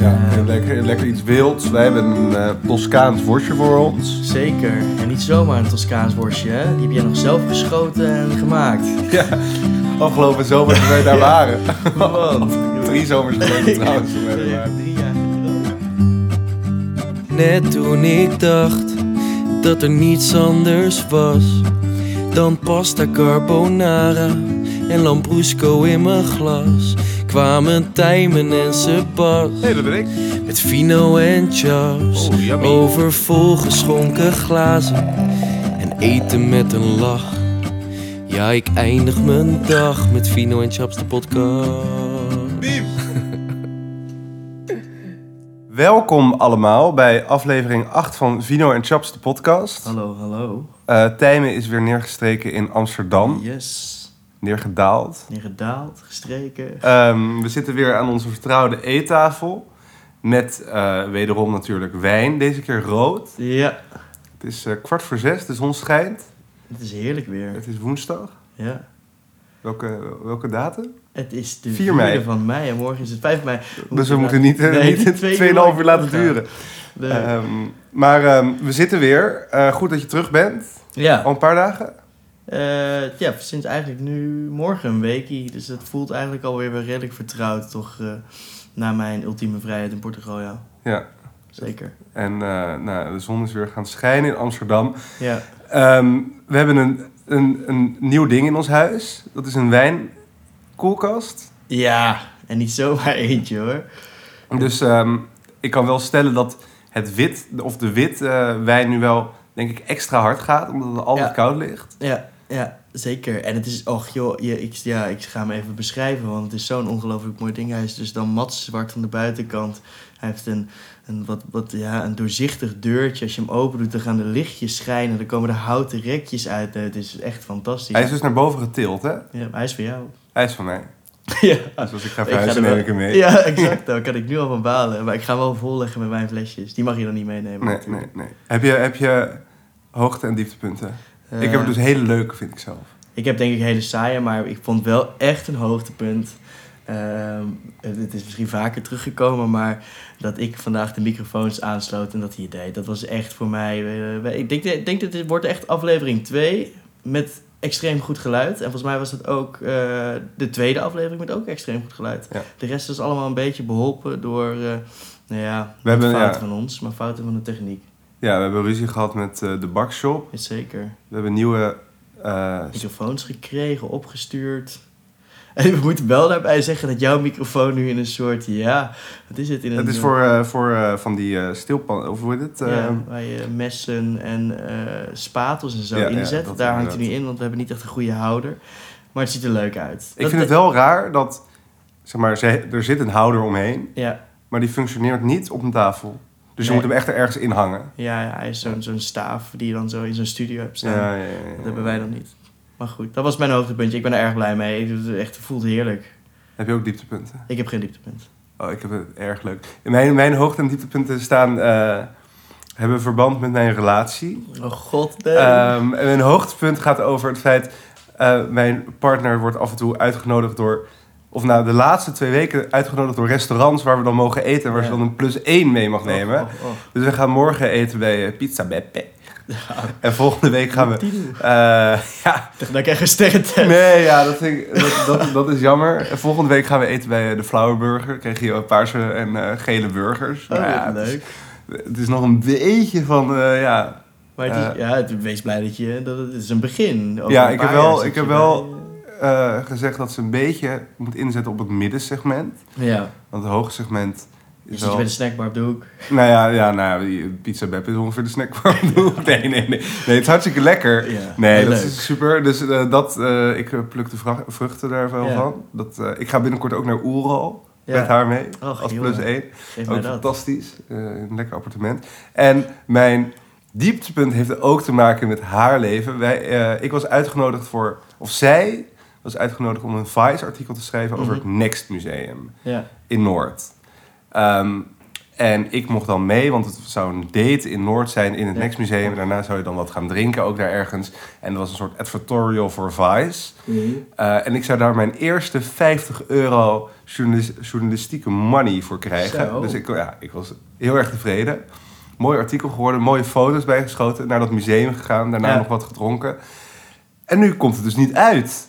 Ja, lekker, lekker iets wilds. Wij hebben een uh, Toscaans worstje voor ons. Zeker. En niet zomaar een Toscaans worstje, hè? Die heb jij nog zelf geschoten en gemaakt. Ja, afgelopen zomer toen wij daar waren. Wat? Drie zomers geleden trouwens. Drie jaar Net toen ik dacht dat er niets anders was dan pasta carbonara en lambrusco in mijn glas. Kwamen Tijmen en Sebas Hé, dat ben ik. met vino en chaps Oh, over volgeschonken glazen en eten met een lach. Ja, ik eindig mijn dag met vino en chaps de podcast. Welkom allemaal bij aflevering 8 van Vino en Chaps, de podcast. Hallo, hallo. Eh Tijmen is weer neergestreken in Amsterdam. Yes. Neergedaald. Neergedaald, gestreken. Ehm, we zitten weer aan onze vertrouwde eettafel. Met eh, wederom natuurlijk wijn. Deze keer rood. Ja, Het is eh, kwart voor zes, de zon schijnt. het is heerlijk weer. Het is woensdag. Ja. Welke, welke datum? Het is de 4 mei. 4 van mei en morgen is het 5 mei. Dus we moeten niet, eh, Nee, niet twee 2,5 uur laten gaan. duren. Nee. Ehm, maar ehm, we zitten weer. Goed dat je terug bent. ja. Al een paar dagen. Eh, ja, sinds eigenlijk nu morgen een weekie. Dus het voelt eigenlijk alweer weer redelijk vertrouwd, toch, eh, na mijn ultieme vrijheid in Portugal, ja. Ja. Zeker. En eh, nou, de zon is weer gaan schijnen in Amsterdam. Ja. Ehm, we hebben een, een, een nieuw ding in ons huis. Dat is een wijnkoelkast. Ja, en niet zomaar eentje hoor. Dus ehm, ik kan wel stellen dat het wit, of de wit wijn nu wel, denk ik, extra hard gaat. Omdat het altijd Ja. koud ligt. Ja, ja, zeker. En het is, och joh, je, ik, ja, ik ga hem even beschrijven, want het is zo'n ongelooflijk mooi ding. Hij is dus dan mat zwart aan de buitenkant. Hij heeft een, een, wat, wat, ja, een doorzichtig deurtje. Als je hem open doet, dan gaan de lichtjes schijnen. Dan komen er houten rekjes uit. Het is echt fantastisch. Hij is dus naar boven getild, hè? ja, hij is voor jou. Hij is van mij. ja. Dus als ik ga verhuizen, er neem ik hem mee. Ja, exact. Daar kan ik nu al van balen. Maar ik ga hem wel volleggen met mijn flesjes. Die mag je dan niet meenemen. Nee, natuurlijk. nee, nee. Heb je, heb je hoogte- en dieptepunten? Ik heb er dus hele leuke, vind ik zelf. Ik heb denk ik hele saaie, maar ik vond wel echt een hoogtepunt. Ehm, het het is misschien vaker teruggekomen, maar dat ik vandaag de microfoons aansloot en dat hij het deed. Dat was echt voor mij. eh, ik denk, ik denk dat dit wordt echt aflevering 2 met extreem goed geluid. En volgens mij was het ook eh, de tweede aflevering met ook extreem goed geluid. Ja. De rest is allemaal een beetje beholpen door, eh, nou ja, We hebben, niet fouten ja. van ons, maar fouten van de techniek. Ja, we hebben ruzie gehad met eh, de bakshop. Zeker. We hebben nieuwe... eh, microfoons gekregen, opgestuurd. En we moeten wel daarbij zeggen dat jouw microfoon nu in een soort, ja, wat is het? In een, het is voor, eh, voor van die stilpan... Of hoe heet het? ja, waar je messen en spatels en zo Ja, inzet. Daar hangt hij nu in, want we hebben niet echt een goede houder. Maar het ziet er leuk uit. ik vind het wel raar dat... Zeg maar, ze, er zit een houder omheen, Ja, maar die functioneert niet op een tafel. Dus je moet hem echt ergens in hangen. ja, ja, hij is zo'n zo'n staaf die je dan zo in zo'n studio hebt staan. Ja, ja, ja, ja. Dat hebben wij dan niet. Maar goed, dat was mijn hoogtepuntje. Ik ben er erg blij mee. Het echt, het voelt heerlijk. Heb je ook dieptepunten? Ik heb geen dieptepunt. Oh, ik heb het erg leuk. Mijn, mijn hoogte- en dieptepunten staan... eh, hebben verband met mijn relatie. Oh god, nee. Ehm, en mijn hoogtepunt gaat over het feit... eh, mijn partner wordt af en toe uitgenodigd door... Of nou, de laatste twee weken uitgenodigd door restaurants... waar we dan mogen eten... waar Ja. ze dan een plus één mee mag nemen. Oh, oh, oh. Dus we gaan morgen eten bij eh, Pizza Beppe. En volgende week gaan we... Eh, ja, Dan krijg je een sterrentest. nee, ja, dat, ik, dat, dat, dat is jammer. En volgende week gaan we eten bij eh, de Flower Burger. Krijg je paarse en gele burgers. Oh, Nou ja, wat het is- leuk. Het is nog een beetje van, eh, ja... Maar het is, ja, het, wees blij dat je... Dat het, het is een begin. Over Ja, een ik heb wel- ik heb wel- eh, gezegd dat ze een beetje moet inzetten op het middensegment. Ja, Want het hoge segment je is zit je bij de snackbar op de hoek. Nou ja, ja nou, Pizza Beppe is ongeveer de snackbar. nee, nee, nee. Nee, het is hartstikke lekker. Ja, Nee, dat leuk. is super. Dus eh, dat, eh, ik pluk de vruchten daar wel Ja. van. Dat, ik ga binnenkort ook naar Oeral Ja. met haar mee. Och, als plus één. Ook fantastisch. Een lekker appartement. En mijn dieptepunt heeft ook te maken met haar leven. Wij, ik was uitgenodigd voor... Of zij was uitgenodigd om een Vice-artikel te schrijven over Mhm. het Next Museum in Noord. Ehm, En ik mocht dan mee, want het zou een date in Noord zijn in het Ja. Next Museum. Daarna zou je dan wat gaan drinken, ook daar ergens. En dat was een soort advertorial voor Vice. Eh, en ik zou daar mijn eerste 50 euro journalis- journalistieke money voor krijgen. Zo. Dus ik, ja, ik was heel erg tevreden. Mooi artikel geworden, mooie foto's bijgeschoten. Naar dat museum gegaan, daarna Ja. nog wat gedronken. En nu komt het dus niet uit.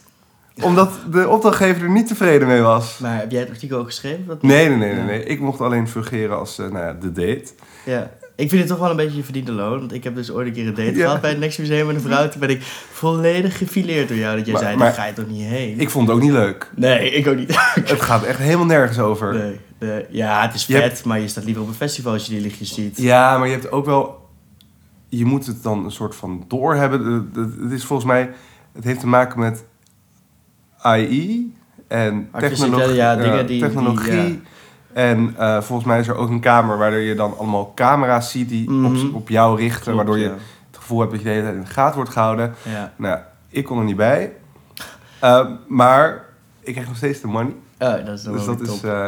Omdat de opdrachtgever er niet tevreden mee was. Maar heb jij het artikel ook geschreven? Dat- Nee, nee, nee, nee. Ik mocht alleen fungeren als eh, nou ja, de date. Ja. Ik vind het toch wel een beetje je verdiende loon. Want ik heb dus ooit een keer een date Ja. gehad bij het Next Museum met een vrouw. Toen ben ik volledig gefileerd door jou. Dat jij Maar- zei, daar ga je toch niet heen? Ik vond het ook niet leuk. Nee, ik ook niet. Het gaat echt helemaal nergens over. Nee, nee. Ja, het is Je vet, hebt- maar je staat liever op een festival als je die lichtjes ziet. Ja, maar je hebt ook wel... Je moet het dan een soort van doorhebben. Het is volgens mij... Het heeft te maken met AI en technologie. ja, dingen die- technologie. die, En eh, volgens mij is er ook een kamer waardoor je dan allemaal camera's ziet die Mhm. op, op jou richten. Klopt, waardoor je ja. het gevoel hebt dat je de hele tijd in de gaten wordt gehouden. Ja. Nou, ik kon er niet bij. Eh, maar ik krijg nog steeds de money. Oh, dat is Dus dat is eh,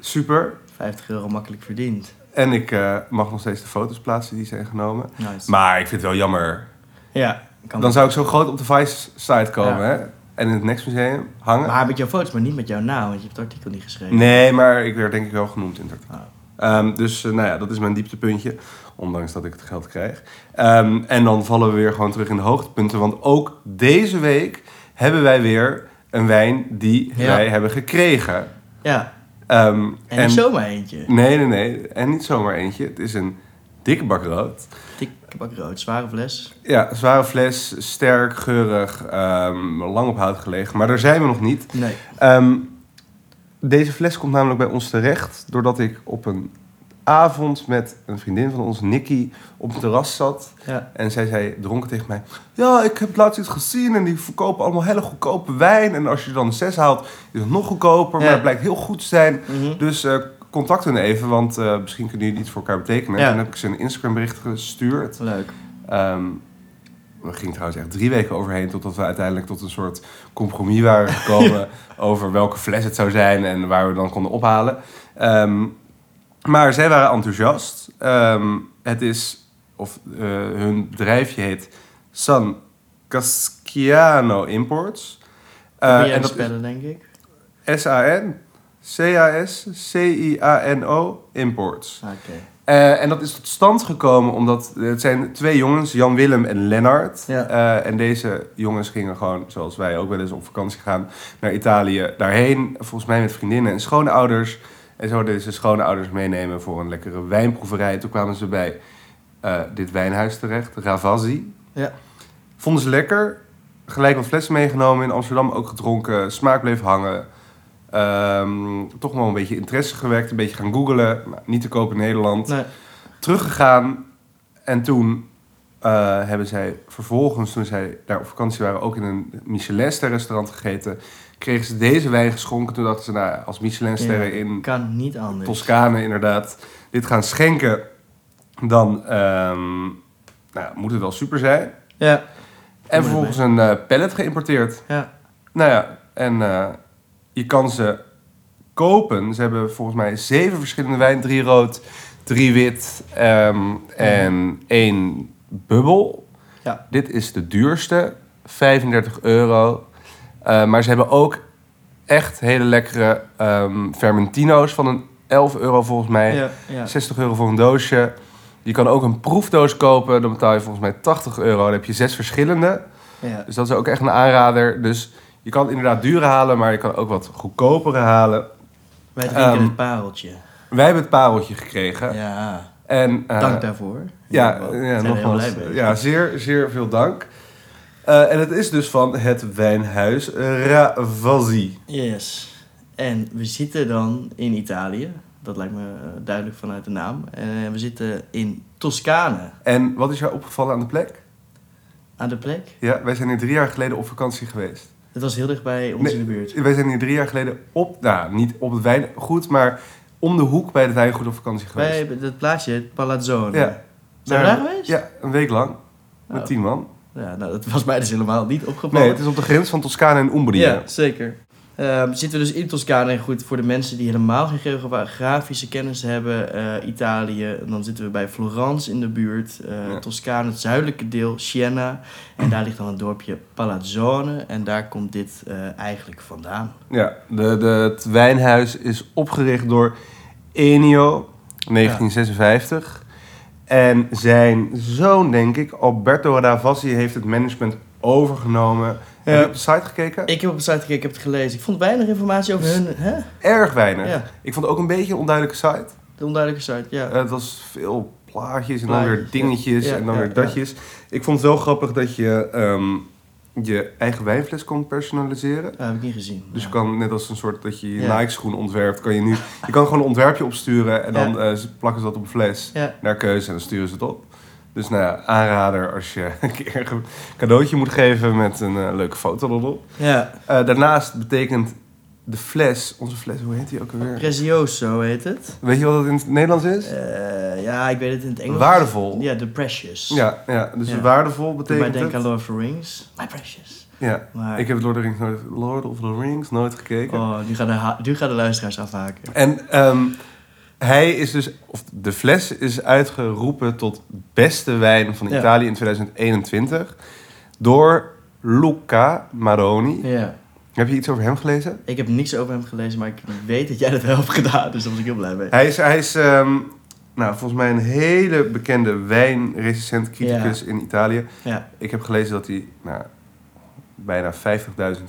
super. 50 euro makkelijk verdiend. En ik eh, mag nog steeds de foto's plaatsen die zijn genomen. Nice. Maar ik vind het wel jammer. ja, kan Dan zou ik zo groot op de Vice-site komen, Ja. hè? En in het Next Museum hangen. Maar met jouw foto's, maar niet met jouw naam, want je hebt het artikel niet geschreven. Nee, maar ik werd denk ik wel genoemd in het artikel. Oh. Ehm, dus eh, nou ja, dat is mijn dieptepuntje. Ondanks dat ik het geld krijg. Ehm, en dan vallen we weer gewoon terug in de hoogtepunten. Want ook deze week hebben wij weer een wijn die Ja. wij hebben gekregen. Ja, Ehm, en, niet zomaar eentje. Nee, nee, nee. En niet zomaar eentje. Het is een dikke bak rood. Dik bak rood, zware fles. Ja, zware fles, sterk, geurig, ehm, lang op hout gelegen. Maar daar zijn we nog niet. Nee. Ehm, deze fles komt namelijk bij ons terecht doordat ik op een avond met een vriendin van ons, Nikki, op het terras zat. Ja. En zij zei dronken tegen mij: Ja, ik heb laatst iets gezien en die verkopen allemaal hele goedkope wijn. En als je dan een zes haalt, is het nog goedkoper. Ja. Maar het blijkt heel goed te zijn. Mhm. Dus eh contact hun even, want eh, misschien kunnen jullie iets voor elkaar betekenen. Ja. Toen heb ik ze een Instagram bericht gestuurd. Leuk. Ehm we gingen trouwens echt drie weken overheen totdat we uiteindelijk tot een soort compromis waren gekomen over welke fles het zou zijn en waar we dan konden ophalen. Ehm, maar zij waren enthousiast. Ehm, het is, of eh, hun bedrijfje heet San Casciano Imports. Uh, en en dat spellen, denk ik. S-A-N, C-A-S-C-I-A-N-O Imports. Eh, en dat is tot stand gekomen omdat het zijn twee jongens, Jan Willem en Lennart. Ja. Eh, en deze jongens gingen gewoon, zoals wij ook wel eens op vakantie gaan, naar Italië. Daarheen, volgens mij met vriendinnen en schoonouders. En zouden deze schoonouders meenemen voor een lekkere wijnproeverij. Toen kwamen ze bij eh, dit wijnhuis terecht, Ravazzi. Ja. Vonden ze lekker. Gelijk wat flessen meegenomen in Amsterdam, ook gedronken. Smaak bleef hangen. Ehm, toch wel een beetje interesse gewekt. Een beetje gaan googlen. Nou, niet te koop in Nederland Nee. teruggegaan. En toen eh, hebben zij vervolgens, toen zij daar op vakantie waren, ook in een Michelinster restaurant gegeten. Kregen ze deze wijn geschonken. Toen dachten ze, nou, als Michelinsterren Ja, in Kan niet anders. Toscane inderdaad dit gaan schenken, dan ehm, nou, moet het wel super zijn. Ja. En vervolgens een eh pallet geïmporteerd. Ja. Nou ja, en eh, je kan ze kopen. Ze hebben volgens mij zeven verschillende wijn. Drie rood, drie wit ehm, en één bubbel. Ja. Dit is de duurste, 35 euro. Eh, maar ze hebben ook echt hele lekkere ehm fermentino's van een 11 euro volgens mij. Ja. ja. 60 euro voor een doosje. Je kan ook een proefdoos kopen. Dan betaal je volgens mij 80 euro. Dan heb je zes verschillende. ja. Dus dat is ook echt een aanrader. Dus je kan inderdaad dure halen, maar je kan ook wat goedkopere halen. Wij drinken Ehm, het pareltje. Wij hebben het pareltje gekregen. Ja. En, eh, Dank daarvoor. Ja, ja, nogmaals. mee. Ja, zeer, zeer veel dank. Eh, en het is dus van het wijnhuis Ravazzi. Yes. En we zitten dan in Italië. Dat lijkt me eh, duidelijk vanuit de naam. En we zitten in Toscane. En wat is jou opgevallen aan de plek? Aan de plek. Ja, wij zijn hier drie jaar geleden op vakantie geweest. Het was heel dicht bij ons in de buurt. Wij zijn hier drie jaar geleden op, nou niet op het wijngoed, maar om de hoek bij het wijngoed op vakantie geweest. hebben het plaatsje, het Palazzone. Ja. Zijn we daar geweest? Ja, een week lang. Met Oh. tien man. Ja, nou, dat was mij dus helemaal niet opgevallen. Nee, het is op de grens van Toscane en Umbria. Ja, zeker. Ehm, zitten we dus in Toscane. En goed, voor de mensen die helemaal geen geografische kennis hebben, eh, Italië, dan zitten we bij Florence in de buurt. Ja. Toscane, het zuidelijke deel, Siena. En daar ligt dan het dorpje Palazzone. En daar komt dit eh, eigenlijk vandaan. Ja, de, de, het wijnhuis is opgericht door Ennio, 1956. En zijn zoon, denk ik, Alberto Ravassi, heeft het management overgenomen. Heb je op de site gekeken? Ik heb op de site gekeken, ik heb het gelezen. Ik vond weinig informatie over hun, hè? Erg weinig. Ja, Ik vond het ook een beetje een onduidelijke site. de onduidelijke site, ja. Eh, het was veel plaatjes en dan weer ja. dingetjes Ja, en dan weer datjes. Ik vond het wel grappig dat je ehm, je eigen wijnfles kon personaliseren. Dat heb ik niet gezien. Dus je kan net als een soort dat je je Ja. Nike schoen ontwerpt, kan je nu je kan gewoon een ontwerpje opsturen en dan eh, plakken ze dat op een fles naar keuze en dan sturen ze het op. Dus nou ja, aanrader als je een keer een cadeautje moet geven met een eh, leuke foto erop. ja. Eh, daarnaast betekent de fles, onze fles, hoe heet die ook alweer? Prezioso heet het. Weet je wat het in het Nederlands is? Eh, ja, ik weet het in het Engels. Waardevol. Ja, The Precious. Ja, ja, dus Ja. waardevol Doe mij betekent denken aan. Lord of the Rings. My Precious. Ja, Maar, ik heb Lord of, the Rings nooit, Lord of the Rings nooit gekeken. Oh, nu gaan de, nu gaan de luisteraars afhaken. En ehm, hij is dus, of de fles is uitgeroepen tot beste wijn van Ja. Italië in 2021 door Luca Maroni. Ja. Heb je iets over hem gelezen? Ik heb niks over hem gelezen, maar ik weet dat jij dat wel hebt gedaan. Dus daar was ik heel blij mee. Hij is, hij is ehm, nou, volgens mij een hele bekende wijnrecensent, criticus in Italië. Ja. Ik heb gelezen dat hij nou, bijna 50.000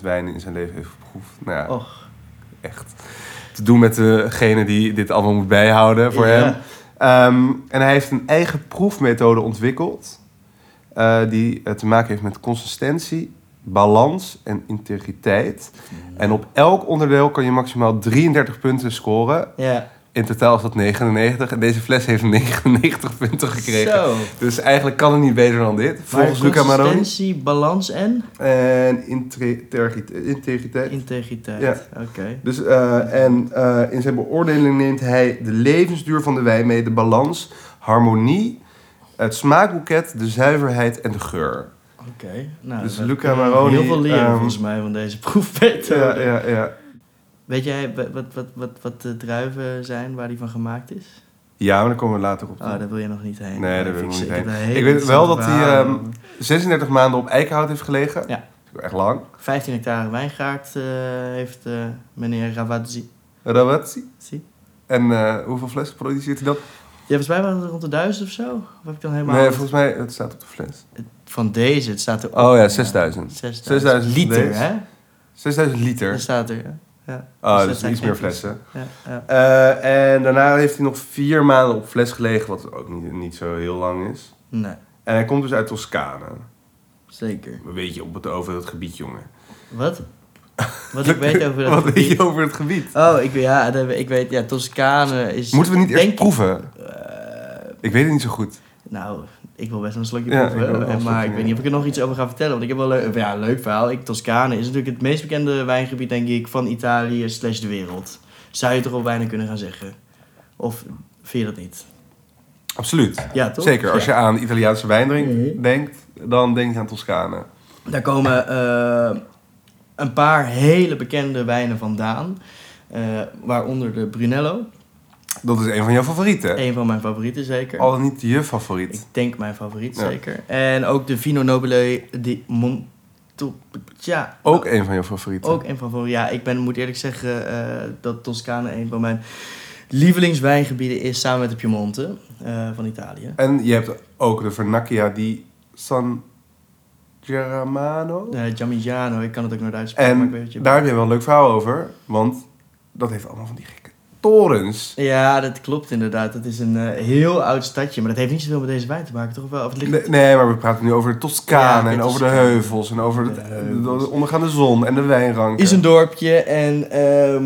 wijnen in zijn leven heeft geproefd. Nou ja, Och. echt te doen met degene die dit allemaal moet bijhouden voor hem. Ehm, en hij heeft een eigen proefmethode ontwikkeld. eh, die eh, te maken heeft met consistentie, balans en integriteit. En op elk onderdeel kan je maximaal 33 punten scoren. Ja. In totaal is dat 99. En deze fles heeft 99 punten gekregen. Zo. Dus eigenlijk kan het niet beter dan dit. Volgens Luca Maroni. consistentie, balans en En integriteit. integriteit. Ja. Oké. Dus, eh, en eh, in zijn beoordeling neemt hij de levensduur van de wijn mee, de balans, harmonie, het smaakboeket, de zuiverheid en de geur. Oké. Nou, Dus Luca Maroni, Heel veel leren ehm, volgens mij van deze proefmethode. Ja, ja, ja. Weet jij wat, wat, wat, wat, de druiven zijn waar die van gemaakt is? Ja, maar daar komen we later op. Oh, daar wil je nog niet heen. Nee, daar Maar wil ik nog niet heen. Ik weet wel dat hij, verhalen ehm, over. 36 maanden op eikenhout heeft gelegen. Ja. Dat is ook echt lang. 15 hectare wijngaard eh, heeft eh, meneer Ravazzi. Ravazzi. En eh, hoeveel flessen produceert hij dat? Ja, volgens mij waren het rond de duizend of zo. Of heb ik dan helemaal... Nee, volgens mij, het staat op de fles. Van deze, het staat er Oh ja, 6000. 6000. 6000 liter, hè? 6000 liter. Dat staat er, ja. Ja. Oh, Dus dus iets meer flessen. Ja, ja. Eh, en daarna heeft hij nog vier maanden op fles gelegen, wat ook niet, niet zo heel lang is. Nee, En hij komt dus uit Toscane. zeker. Een beetje op het, over het gebied, jongen. Wat? Wat ik weet over dat Wat weet je over het gebied? Oh, ik, ja, ik weet, ja, Toscane is... Moeten we niet eerst proeven? Eh, Ik weet het niet zo goed. nou, ik wil best een slokje Ja, proeven. een maar ik weet niet of ik er nog iets over ga vertellen. Want ik heb wel leuk, ja, een leuk verhaal. Ik, Toscane is natuurlijk het meest bekende wijngebied, denk ik, van Italië slash de wereld. Zou je toch wel bijna kunnen gaan zeggen? Of vind je dat niet? Absoluut. Ja, toch? Zeker, als je aan Italiaanse wijn drinkt, Mhm. denkt, dan denk je aan Toscane. Daar komen eh, een paar hele bekende wijnen vandaan. eh, waaronder de Brunello. Dat is een van jouw favorieten. Een van mijn favorieten zeker. Al niet je favoriet. Ik denk mijn favoriet Ja. zeker. En ook de Vino Nobile di Montepulciano. Ook een van jouw favorieten. Ook een van favorieten. Ja, ik ben, moet eerlijk zeggen eh, dat Toscane een van mijn lievelingswijngebieden is. Samen met de Piemonte eh, van Italië. En je hebt ook de Vernacchia di San Germano. Uh, Giamigiano, ik kan het ook nooit uitspreken. maar ik weet En je daar heb je wel een leuk verhaal over. Want dat heeft allemaal van die gekke torens. Ja, dat klopt inderdaad. Het is een eh, heel oud stadje, maar dat heeft niet zoveel met deze wijn te maken, toch wel? Of het ligt... Nee, nee, maar we praten nu over de Toscane Ja, en over de heuvels en over De heuvels. de ondergaande zon en de wijnranken. is een dorpje en ehm,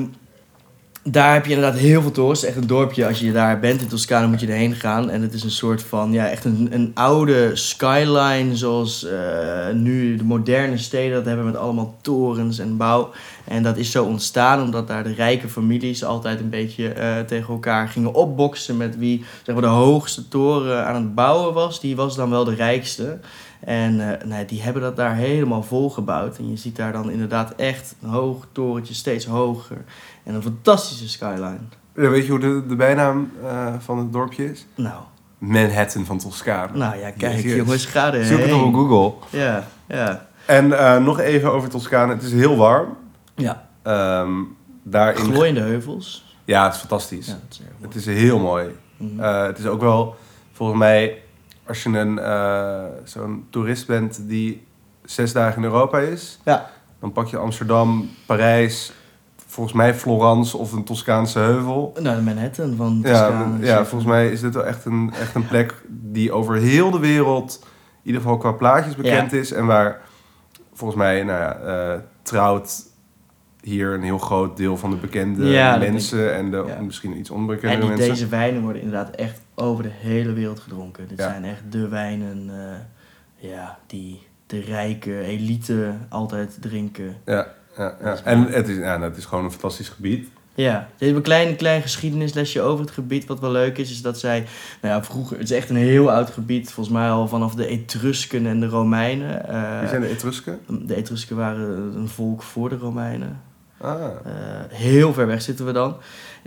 daar heb je inderdaad heel veel torens. Echt een dorpje. Als je daar bent in Toscane moet je erheen gaan. En het is een soort van, ja, echt een, een oude skyline zoals eh, nu de moderne steden dat hebben met allemaal torens en bouw. En dat is zo ontstaan omdat daar de rijke families altijd een beetje eh, tegen elkaar gingen opboksen met wie zeg maar, de hoogste toren aan het bouwen was. Die was dan wel de rijkste. En eh, nee, die hebben dat daar helemaal volgebouwd. En je ziet daar dan inderdaad echt hoog torentje, steeds hoger. En een fantastische skyline. Ja, weet je hoe de, de bijnaam eh, van het dorpje is? Nou, Manhattan van Toscane. nou ja, kijk yes. jongens, ga er Zoek het op Google. Ja, ja. En eh, nog even over Toscane. Het is heel warm. Ja, Ehm daarin... glooiende heuvels. Ja, het is fantastisch. Ja, dat is. Het is heel mooi. Mhm. Eh, het is ook wel, volgens mij, als je een zo'n toerist bent die zes dagen in Europa is, Ja. dan pak je Amsterdam, Parijs, volgens mij Florence of een Toscaanse heuvel. Nou, de Manhattan van Ja, Toscane. is ja, even- volgens mij is dit wel echt een, echt een plek die over heel de wereld, in ieder geval qua plaatjes bekend is. En waar volgens mij, nou ja, eh, trouwt hier een heel groot deel van de bekende Ja, mensen en de Ja. misschien iets En onbekende die, mensen. deze wijnen worden inderdaad echt over de hele wereld gedronken. Dit Ja. zijn echt de wijnen eh, ja, die de rijke elite altijd drinken. Ja, ja, ja. En het is, ja, het is gewoon een fantastisch gebied. Ja, er is een klein, klein geschiedenislesje over het gebied. Wat wel leuk is, is dat zij... Nou ja, vroeger... Het is echt een heel oud gebied. Volgens mij al vanaf de Etrusken en de Romeinen. Eh, Wie zijn de Etrusken? de Etrusken waren een volk voor de Romeinen. Ah, Eh, heel ver weg zitten we dan.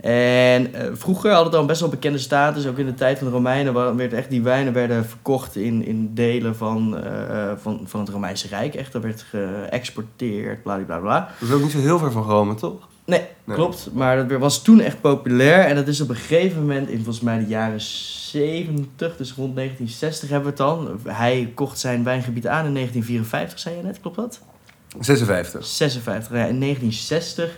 En eh, vroeger had het al best wel bekende status. Ook in de tijd van de Romeinen werd echt, die wijnen werden verkocht in, in delen van, eh, van, van het Romeinse Rijk. Echt, dat werd geëxporteerd, bla bla bla. dat is ook niet zo heel ver van Rome, toch? Nee, Nee. klopt. Maar dat was toen echt populair. En dat is op een gegeven moment, in volgens mij de jaren 70, dus rond 1960 hebben we het dan. Hij kocht zijn wijngebied aan in 1954, zei je net, klopt dat? 56. 56. Ja, in 1960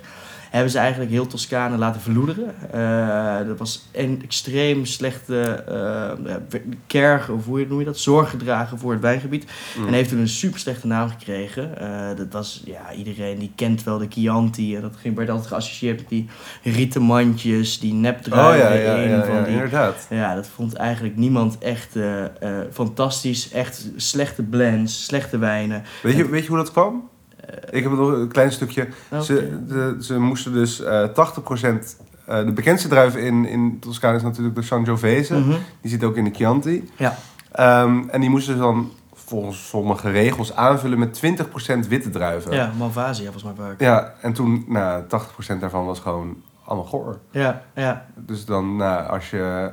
hebben ze eigenlijk heel Toscane laten verloederen. Eh, dat was een extreem slechte care, of hoe noem je dat, zorg gedragen voor het wijngebied. Mm. En heeft toen een super slechte naam gekregen. Eh, dat was, ja, iedereen die kent wel de Chianti. En dat ging, werd altijd geassocieerd met die rieten mandjes, die Oh nepdruiven ja, ja, ja, van ja, die inderdaad. ja, dat vond eigenlijk niemand echt fantastisch. Echt slechte blends, slechte wijnen. Weet je, weet je hoe dat kwam? Ik heb nog een klein stukje. Ze, de, ze moesten dus eh 80%... eh, de bekendste druif in, in Toscane is natuurlijk de Sangiovese. Mhm. Die zit ook in de Chianti. Ja. Ehm, en die moesten ze dan volgens sommige regels aanvullen met 20% witte druiven. Ja, Malvasia volgens mij vaak. Ja, en toen, nou, 80% daarvan was gewoon allemaal goor. Ja, ja. Dus dan, nou, als je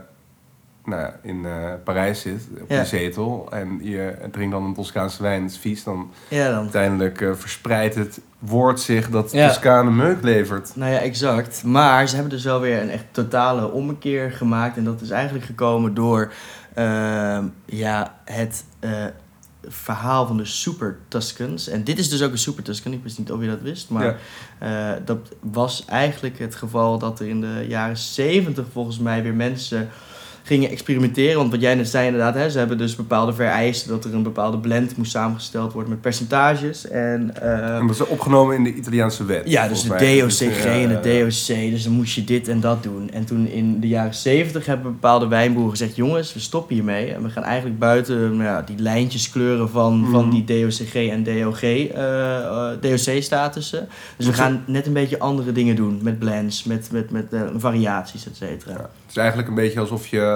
nou, ja, in eh, Parijs zit, op Ja. je zetel, en je drinkt dan een Toscaanse wijn, het is vies, dan Ja, dan. uiteindelijk eh, verspreidt het woord zich dat Ja. Toscane meuk levert. Nou ja, exact. Maar ze hebben dus wel weer een echt totale ommekeer gemaakt. En dat is eigenlijk gekomen door ehm, ja, het eh, verhaal van de Super Tuscans. En dit is dus ook een Super Tuscan. Ik wist niet of je dat wist. Maar Ja. dat was eigenlijk het geval dat er in de jaren 70 volgens mij weer mensen gingen experimenteren. Want wat jij net zei inderdaad, hè, ze hebben dus bepaalde vereisten dat er een bepaalde blend moest samengesteld worden met percentages. En, eh, En dat is opgenomen in de Italiaanse wet. ja, dus de mij. DOCG Dus, en de eh, DOC. Dus dan moest je dit en dat doen. En toen in de jaren 70 hebben bepaalde wijnboeren gezegd... jongens, we stoppen hiermee. En we gaan eigenlijk buiten nou ja, die lijntjes kleuren van, Mhm. van die DOCG en DOG, eh, eh, DOC-statussen. Dus we Dus- gaan net een beetje andere dingen doen. Met blends, met, met, met eh, variaties, et cetera. Ja. Het is eigenlijk een beetje alsof je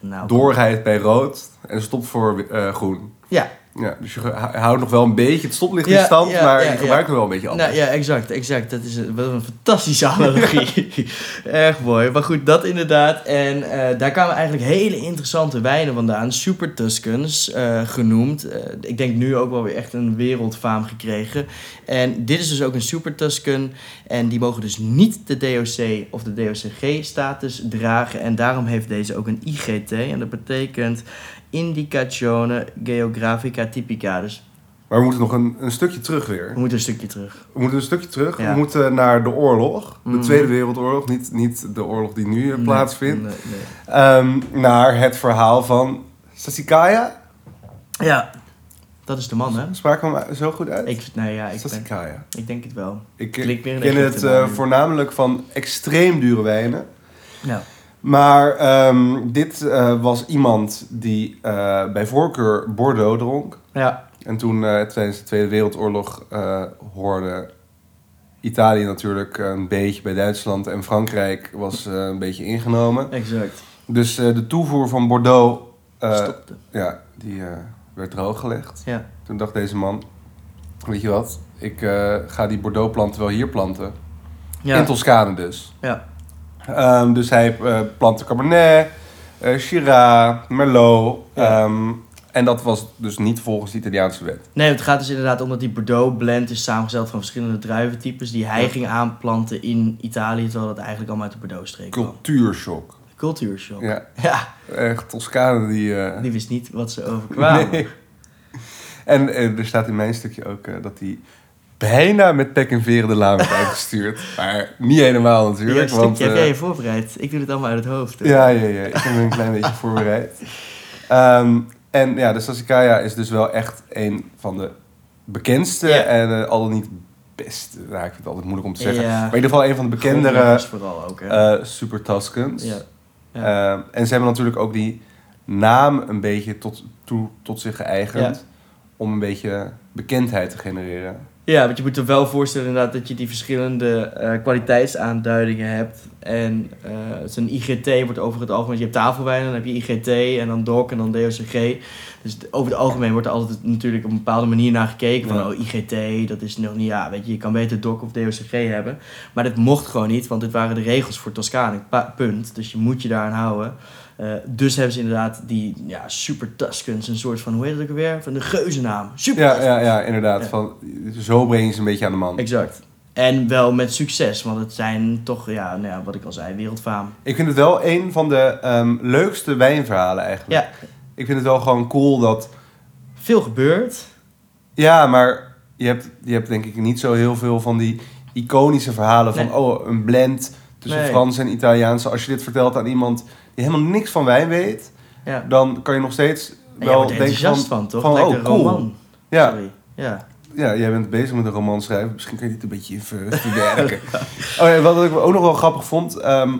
Nou, doorrijdt bij rood en stopt voor eh, groen. Ja, Ja, dus je hou- houdt nog wel een beetje het stoplicht in stand, ja, maar je gebruikt nog wel een beetje anders. Nou ja, exact, exact. Dat is een, wat een fantastische analogie. Erg mooi. Maar goed, dat inderdaad. En eh, daar kwamen eigenlijk hele interessante wijnen vandaan. Super Tuscans eh, genoemd. Eh, ik denk nu ook wel weer echt een wereldfaam gekregen. En dit is dus ook een Super Tuscan. En die mogen dus niet de DOC of de DOCG-status dragen. En daarom heeft deze ook een IGT. En dat betekent Indicazione Geografica Typica. Dus Maar we moeten nog een, een stukje terug weer. we moeten een stukje terug. We moeten een stukje terug. Ja. We moeten naar de oorlog. De Mhm. Tweede Wereldoorlog. Niet, niet de oorlog die nu eh, Nee, plaatsvindt. nee, nee. Ehm, naar het verhaal van Sasikaya. Ja, dat is de man, hè? Spraken we hem zo goed uit? Ik, nou ja, ik, ben, ik denk het wel. Ik een ken het eh, voornamelijk van extreem dure wijnen. Ja. Maar ehm, dit eh, was iemand die eh, bij voorkeur Bordeaux dronk. Ja, En toen eh, tijdens de Tweede Wereldoorlog hoorde Italië natuurlijk een beetje bij Duitsland. En Frankrijk was een beetje ingenomen. exact. Dus de toevoer van Bordeaux, Stopte. ja, die werd drooggelegd. Ja. Toen dacht deze man, weet je wat, ik ga die Bordeaux planten wel hier planten. Ja. In Toscane dus. Ja. Ehm, dus hij uh, plantte Cabernet, eh Shiraz, Merlot. Ja. ehm, en dat was dus niet volgens de Italiaanse wet. Nee, het gaat dus inderdaad om dat die Bordeaux blend is samengesteld van verschillende druiventypes die hij Ja. ging aanplanten in Italië, terwijl dat eigenlijk allemaal uit de Bordeaux-streek kwam. Cultuurshock. Cultuurshock. Ja, Ja, echt Toscane die... eh, die wist niet wat ze overkwamen. Nee. En eh, er staat in mijn stukje ook eh, dat hij bijna met pek en veren de laan uitgestuurd. Maar niet helemaal natuurlijk. stukje want, heb eh, jij je voorbereid. Ik doe het allemaal uit het hoofd. hoor. ja, ja, ja. Ik heb me een klein beetje voorbereid. Ehm, en ja, de Sassicaia is dus wel echt een van de bekendste en eh, al dan niet beste. Nou, ik vind het altijd moeilijk om te zeggen. Maar in ieder geval een van de bekendere vooral ook, hè. eh Super Tuscans. ja. Ja. Ehm, en ze hebben natuurlijk ook die naam een beetje tot, toe, tot zich geëigend. Om een beetje bekendheid te genereren. Ja, want je moet je wel voorstellen inderdaad dat je die verschillende eh, kwaliteitsaanduidingen hebt. En eh zo'n IGT wordt over het algemeen, je hebt tafelwijn, dan heb je IGT en dan DOC en dan DOCG. Dus over het algemeen wordt er altijd natuurlijk op een bepaalde manier naar gekeken. Van oh, IGT, dat is nog niet, ja, weet je, je kan beter DOC of DOCG hebben. Maar dit mocht gewoon niet, want dit waren de regels voor Toscane, punt. Dus je moet je daaraan houden. Eh, dus hebben ze inderdaad die ja, Super Tuscans, een soort van, hoe heet het ook alweer? Van de geuzennaam. Super Ja, ja, ja inderdaad. Ja. Van, zo breng je ze een beetje aan de man. Exact. En wel met succes, want het zijn toch, ja, nou ja wat ik al zei, wereldfaam. Ik vind het wel een van de ehm, leukste wijnverhalen eigenlijk. Ja, Ik vind het wel gewoon cool dat... veel gebeurt. Ja, maar je hebt, je hebt denk ik niet zo heel veel van die iconische verhalen van... Oh, een blend tussen Nee. Frans en Italiaans. Als je dit vertelt aan iemand die helemaal niks van wijn weet... Ja. dan kan je nog steeds wel denken enthousiast van... van, toch? van, oh, cool. roman. Ja, Sorry. Ja. ja, jij bent bezig met een roman schrijven. Misschien kun je dit een beetje even verwerken. oh ja, wat ik ook nog wel grappig vond... ehm,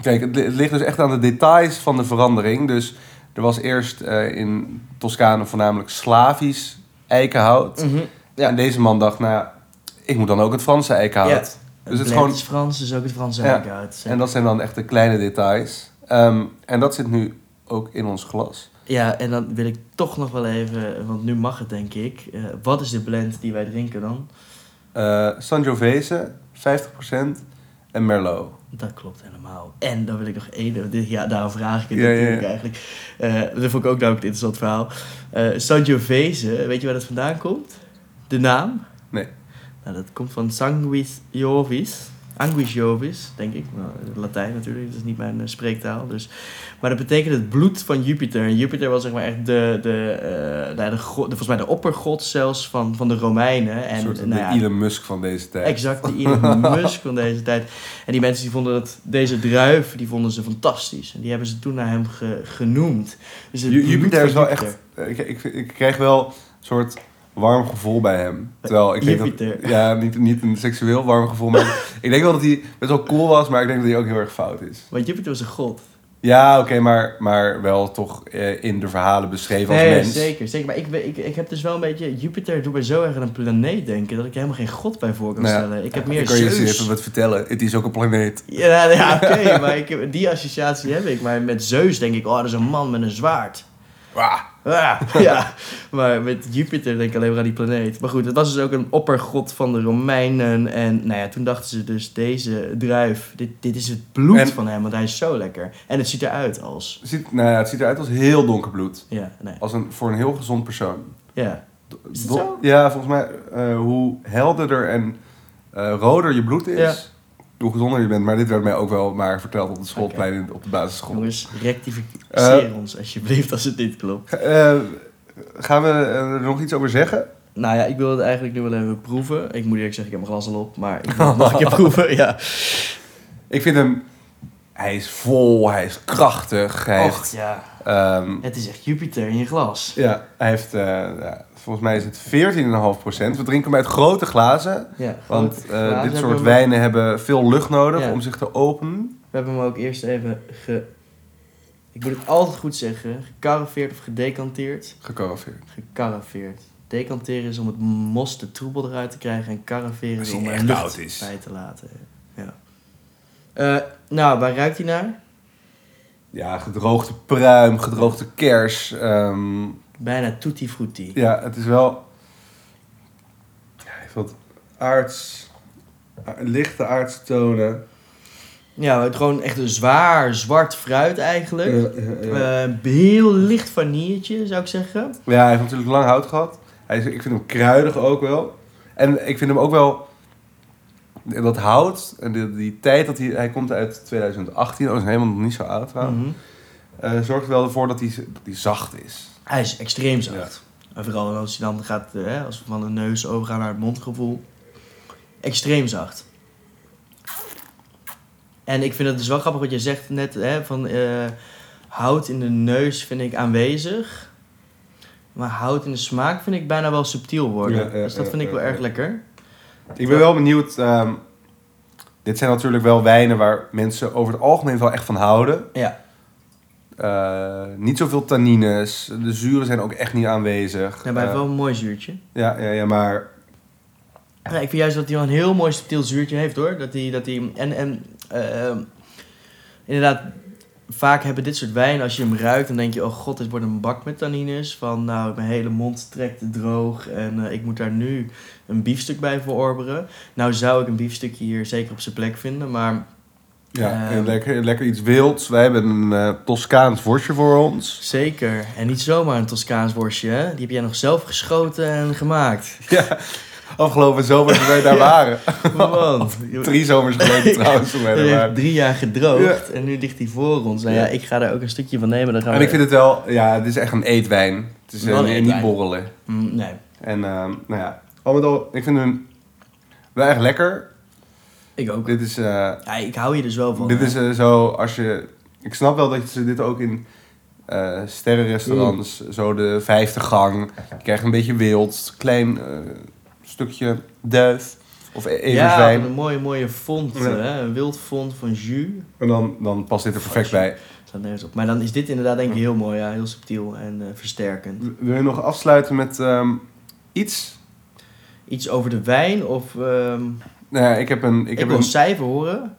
kijk, het ligt dus echt aan de details van de verandering. Dus er was eerst eh, in Toscane voornamelijk Slavisch eikenhout. Mhm. Ja, en deze man dacht, nou ja, ik moet dan ook het Franse eikenhout. Ja. Dus het het is gewoon, is Frans, dus ook het Franse Ja. eikenhout. en dat zijn dan echt de kleine details. Ehm, en dat zit nu ook in ons glas. Ja, en dan wil ik toch nog wel even, want nu mag het denk ik. Eh, wat is de blend die wij drinken dan? Eh Sangiovese, 50% en Merlot. Dat klopt helemaal. En dan wil ik nog één, ja, daarom vraag ik het Ja, natuurlijk ja. eigenlijk. Eh, dat vond ik ook namelijk een interessant verhaal. Eh Sangiovese, weet je waar dat vandaan komt? De naam? Nee. Nou, dat komt van Sanguis Jovis. Anguis Jovis, denk ik. Nou, Latijn natuurlijk, dat is niet mijn eh, spreektaal. Dus. Maar dat betekent het bloed van Jupiter. En Jupiter was zeg maar echt de, de, nou, de, de, volgens mij de oppergod zelfs van, van de Romeinen. En, een soort nou de ja, Elon Musk van deze tijd. Exact, de Elon Musk van deze tijd. En die mensen die vonden dat deze druif, die vonden ze fantastisch. En die hebben ze toen naar hem ge- genoemd. Dus Jupiter is wel Jupiter. echt... eh, Ik, ik, ik krijg wel een soort warm gevoel bij hem. Terwijl ik denk dat, ja, niet, niet een seksueel warm gevoel, maar ik denk wel dat hij best wel cool was, maar ik denk dat hij ook heel erg fout is. Want Jupiter was een god. Ja, oké, maar, maar wel toch eh, in de verhalen beschreven als Nee, mens. zeker, zeker. Maar ik, ik, ik heb dus wel een beetje... Jupiter doet mij zo erg aan een planeet denken... dat ik helemaal geen god bij voor kan Nou stellen. Ik heb meer Ik kan je Zeus. even wat vertellen. Het is ook een planeet. Ja, nou ja oké, maar ik die associatie heb ik. Maar met Zeus denk ik... oh, dat is een man met een zwaard. Wah. Ah, ja, maar met Jupiter denk ik alleen maar aan die planeet. Maar goed, het was dus ook een oppergod van de Romeinen. En nou ja, toen dachten ze dus, deze druif, dit, dit is het bloed En- van hem, want hij is zo lekker. En het ziet eruit als, ziet, nou ja, het ziet eruit als heel donker bloed. ja, nee, Als een, voor een heel gezond persoon. ja. Is het zo? Ja, volgens mij, eh, hoe helderder en eh, roder je bloed is, Ja. Hoe gezonder je bent. Maar dit werd mij ook wel maar verteld op de schoolplein in- op de basisschool. Jongens, rectificeer Eh. ons alsjeblieft als het niet klopt. Eh, gaan we eh, er nog iets over zeggen? Nou ja, ik wil het eigenlijk nu wel even proeven. Ik moet eerlijk zeggen, ik heb mijn glas al op, maar ik wil het nog een keer proeven, ja. Ik vind hem, hij is vol, hij is krachtig. Hij Och, heeft, ja, ehm, het is echt Jupiter in je glas. ja, hij heeft eh, ja, volgens mij is het 14,5%. We drinken hem uit grote glazen. Ja, Want grote eh, glazen dit hebben soort we- wijnen hebben veel lucht nodig Ja. om zich te openen. We hebben hem ook eerst even ge... Ik moet het altijd goed zeggen. Gecarafeerd of gedecanteerd. Gecarafeerd. Gecarafeerd. Decanteren is om het mos, de troebel eruit te krijgen. En caraferen is om er echt lucht is. bij te laten. Ja. Eh, nou, waar ruikt hij naar? Ja, gedroogde pruim, gedroogde kers, ehm, Bijna tutti frutti. Ja, het is wel... Ja, heeft wat aards... lichte aardse tonen. Ja, het gewoon echt een zwaar zwart fruit eigenlijk. Ja. Eh, heel licht vanilletje, zou ik zeggen. Ja, hij heeft natuurlijk lang hout gehad. Hij is, ik vind hem kruidig ook wel. En ik vind hem ook wel... Dat hout, en die, die tijd dat hij... Hij komt uit 2018, dat is helemaal nog niet zo oud trouwens. Eh, zorgt er wel ervoor dat hij, dat hij zacht is. Hij is extreem zacht. En vooral als je dan gaat, eh, hè, als we van de neus overgaan naar het mondgevoel. Extreem zacht. En ik vind het dus wel grappig wat je zegt net, hè, van eh, hout in de neus vind ik aanwezig. Maar hout in de smaak vind ik bijna wel subtiel worden. Ja, ja, dus dat vind ik wel erg lekker. Ik ben wel benieuwd... ehm, dit zijn natuurlijk wel wijnen waar mensen over het algemeen wel echt van houden. Ja, Eh, niet zoveel tannines. De zuren zijn ook echt niet aanwezig. daarbij Eh, wel een mooi zuurtje. ja, ja, ja, maar... Ja, ik vind juist dat hij wel een heel mooi subtiel zuurtje heeft hoor. Dat hij, dat hij, en en ehm, inderdaad, vaak hebben dit soort wijnen, als je hem ruikt, dan denk je, oh god, dit wordt een bak met tannines. Van nou, mijn hele mond trekt droog en eh, ik moet daar nu een biefstuk bij verorberen. Nou zou ik een biefstukje hier zeker op zijn plek vinden, maar Ja, Ehm. lekker, lekker iets wilds. Wij hebben een eh, Toscaans worstje voor ons. zeker. En niet zomaar een Toscaans worstje, hè? Die heb jij nog zelf geschoten en gemaakt. Ja, afgelopen zomer toen wij daar waren. Want Drie zomers geleden trouwens toen wij daar waren. drie jaar gedroogd en nu ligt hij voor ons. Nou ja, ik ga daar ook een stukje van nemen. Dan gaan En we... ik vind het wel, ja, het is echt een eetwijn. Het is eh, een niet borrelen. Mm, nee, En ehm, nou ja, al met al, ik vind hem wel echt lekker. ik ook. Dit is, eh, Ja, ik hou hier dus wel van. dit hè. is eh, zo, als je... Ik snap wel dat ze dit ook in sterrenrestaurants, Mm. zo de vijfde gang. Je krijgt een beetje wild, klein stukje duif of e- ja, everzwijn. een mooie, mooie font. Ja. Hè? Een wild font van jus. En dan, dan past dit er perfect bij. Staat nergens op. Maar dan is dit inderdaad denk ik heel mooi. Ja, heel subtiel en eh, versterkend. Wil je nog afsluiten met ehm, iets? Iets over de wijn of... ehm, Nou ja, ik heb een... Ik, ik heb wil een, een cijfer horen.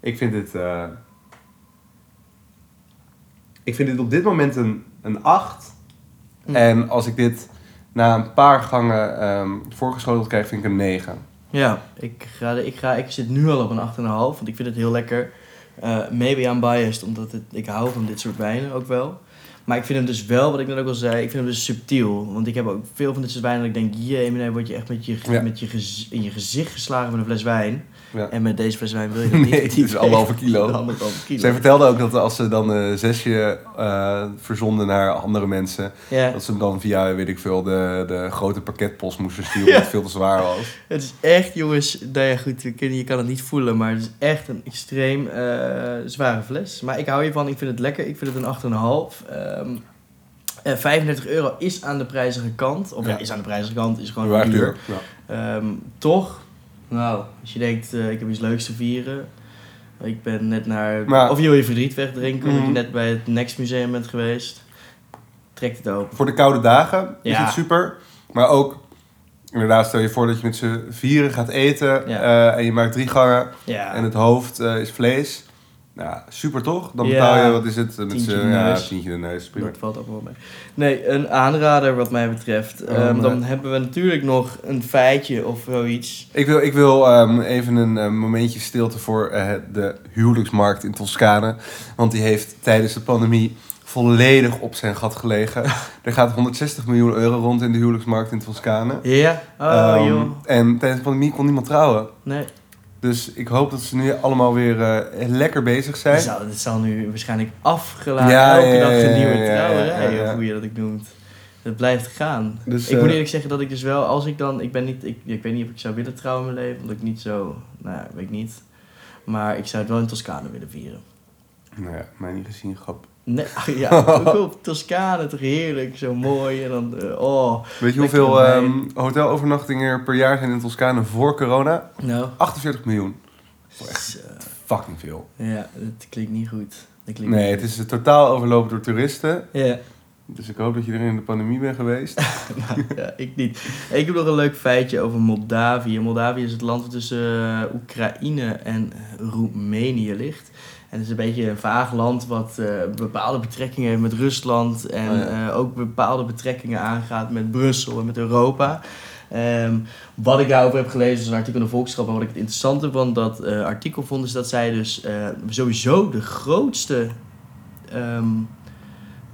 ik vind dit... eh, ik vind dit op dit moment een, een 8. Hm. En als ik dit na een paar gangen ehm voorgeschoteld krijg, vind ik een 9. Ja, ik, ga, ik, ga, ik zit nu al op een 8,5. Want ik vind het heel lekker. Eh, maybe I'm biased, omdat ik hou van dit soort wijnen ook wel. Maar ik vind hem dus wel, wat ik net ook al zei, ik vind hem dus subtiel. Want ik heb ook veel van dit soort wijnen dat ik denk, jee, meneer, word je echt met je, Ja. met je in je gezicht geslagen met een fles wijn. Ja. En met deze fles wijn wil je dat niet. Nee, het is anderhalve kilo. Anderhalve kilo. Zij vertelde ook dat als ze dan een zesje eh, verzonden naar andere mensen, Ja, dat ze hem dan via, weet ik veel, de, de grote pakketpost moesten sturen, omdat het veel te zwaar was. het is echt, jongens, nou ja, goed, je kan het niet voelen, maar het is echt een extreem eh, zware fles. Maar ik hou hiervan, ik vind het lekker, ik vind het een 8,5. Ehm eh, 35 euro is aan de prijzige kant. Of ja, Ja. is aan de prijzige kant, is gewoon duur. Ja. Ehm, toch, nou, als je denkt, eh, ik heb iets leuks te vieren. Ik ben net naar... Maar- of je wil je verdriet wegdrinken, omdat je Mhm. net bij het Next Museum bent geweest. Trek het open. Voor de koude dagen is Ja. het super. Maar ook, inderdaad, stel je voor dat je met z'n vieren gaat eten eh, en je maakt drie gangen en het hoofd eh, is vlees. Nou, super toch? Dan Ja. betaal je, wat is het? Met Tientje de ja, neus. tientje de neus. Prima. dat valt ook wel mee. Nee, een aanrader wat mij betreft. Oh, Ehm, dan hebben we natuurlijk nog een feitje of zoiets. Ik wil, ik wil ehm, even een eh, momentje stilte voor eh, de huwelijksmarkt in Toscane. Want die heeft tijdens de pandemie volledig op zijn gat gelegen. er gaat 160 miljoen euro rond in de huwelijksmarkt in Toscane. Ja? Oh, Ehm, joh. En tijdens de pandemie kon niemand trouwen. Nee. Dus ik hoop dat ze nu allemaal weer eh, lekker bezig zijn. zal, dit zal nu waarschijnlijk afgeladen. Ja, Elke ja, dag een nieuwe ja, trouwerij, of hoe je dat ook noemt. Het blijft gaan. Dus, ik eh, moet eerlijk zeggen dat ik dus wel, als ik dan, ik ben niet, ik, ik weet niet of ik zou willen trouwen in mijn leven, omdat ik niet zo, nou ja, weet ik niet. Maar ik zou het wel in Toscane willen vieren. Nou ja, mij niet gezien, grap. Nee, ja, ook op Toscane, toch heerlijk, zo mooi. En dan, eh, oh. Weet je hoeveel ehm, hotelovernachtingen er per jaar zijn in Toscane voor corona? Nou, 48 miljoen. echt zo. Fucking veel. ja, het klinkt niet goed. Dat klinkt Nee, niet het is eh, totaal overlopen door toeristen. Ja, Dus ik hoop dat je er in de pandemie bent geweest. Nou, ja, ik niet. Ik heb nog een leuk feitje over Moldavië. Moldavië is het land dat tussen eh, Oekraïne en Roemenië ligt. En het is een beetje een vaag land wat eh, bepaalde betrekkingen heeft met Rusland. En Oh ja. eh, ook bepaalde betrekkingen aangaat met Brussel en met Europa. Ehm, wat ik daarover heb gelezen is een artikel in de Volkskrant. Maar wat ik het interessante van dat eh, artikel vond, is dat zij dus sowieso de grootste ehm,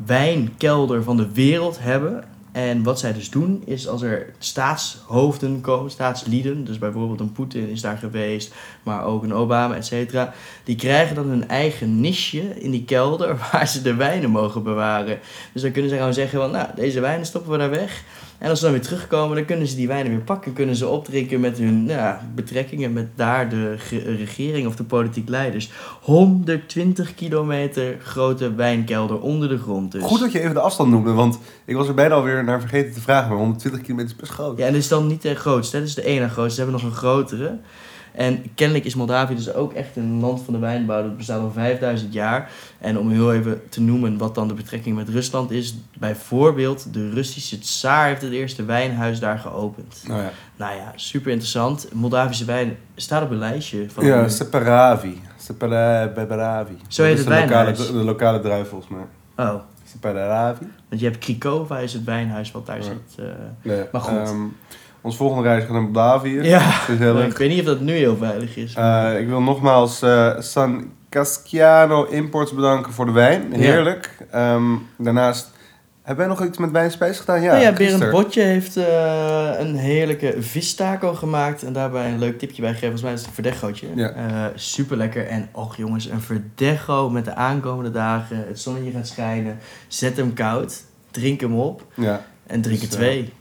wijnkelder van de wereld hebben. En wat zij dus doen, is als er staatshoofden komen, staatslieden, dus bijvoorbeeld een Poetin is daar geweest, maar ook een Obama, et cetera, die krijgen dan hun eigen niche in die kelder waar ze de wijnen mogen bewaren. Dus dan kunnen ze gewoon zeggen van, nou, deze wijnen stoppen we daar weg. En als ze dan weer terugkomen, dan kunnen ze die wijnen weer pakken, kunnen ze opdrinken met hun nou ja, betrekkingen met daar de ge- regering of de politiek leiders. 120 kilometer grote wijnkelder onder de grond dus. Goed dat je even de afstand noemde, want ik was er bijna alweer naar vergeten te vragen. Maar 120 kilometer is best groot. Ja, en dit is dan niet de grootste, hè? dit is de ene grootste. Ze hebben nog een grotere. En kennelijk is Moldavië dus ook echt een land van de wijnbouw. Dat bestaat al 5000 jaar. En om heel even te noemen wat dan de betrekking met Rusland is. Bijvoorbeeld, de Russische tsaar heeft het eerste wijnhuis daar geopend. Nou ja, Nou ja, super interessant. Moldavische wijn staat op een lijstje. Van ja Separavi. Separavi. Zo heet het de lokale, wijnhuis. de lokale druif volgens mij. Oh, Separavi. want je hebt Krikova is het wijnhuis wat daar Ja. zit. Nee, Maar goed. ehm, ons volgende reis gaat naar Moldavië. Ja, ik weet niet of dat nu heel veilig is. Eh, ik wil nogmaals eh, San Casciano Imports bedanken voor de wijn. Ja. Heerlijk. Ehm, daarnaast, hebben wij nog iets met wijn en spijs gedaan? Ja, nou ja. Berend Botje heeft eh, een heerlijke vistaco gemaakt. En daarbij een leuk tipje bij gegeven. Volgens mij is het een verdechootje. Ja. super lekker. En och jongens, een verdecho met de aankomende dagen. Het zonnetje gaat schijnen. Zet hem koud. Drink hem op. Ja, En drink er Dus, twee.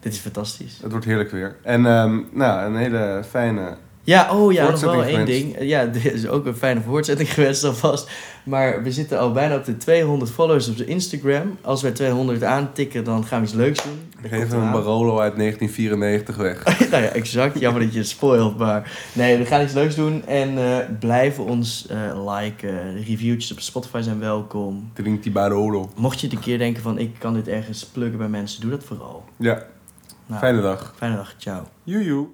Dit is fantastisch. het wordt heerlijk weer. En ehm, nou, een hele fijne... Ja, oh ja, nog wel één ding. Ja, dit is ook een fijne voortzetting gewenst alvast. Maar we zitten al bijna op de 200 followers op de Instagram. Als wij 200 aantikken, dan gaan we iets leuks doen. Komt geef een eraan. Barolo uit 1994 weg. nou ja, exact. Jammer dat je het spoilt. Maar nee, we gaan iets leuks doen. En eh blijven ons eh liken. De reviewtjes op Spotify zijn welkom. Drink die Barolo. Mocht je het een keer denken van ik kan dit ergens pluggen bij mensen, doe dat vooral. Ja, Nou, fijne dag. Fijne dag. Ciao. Joejoe.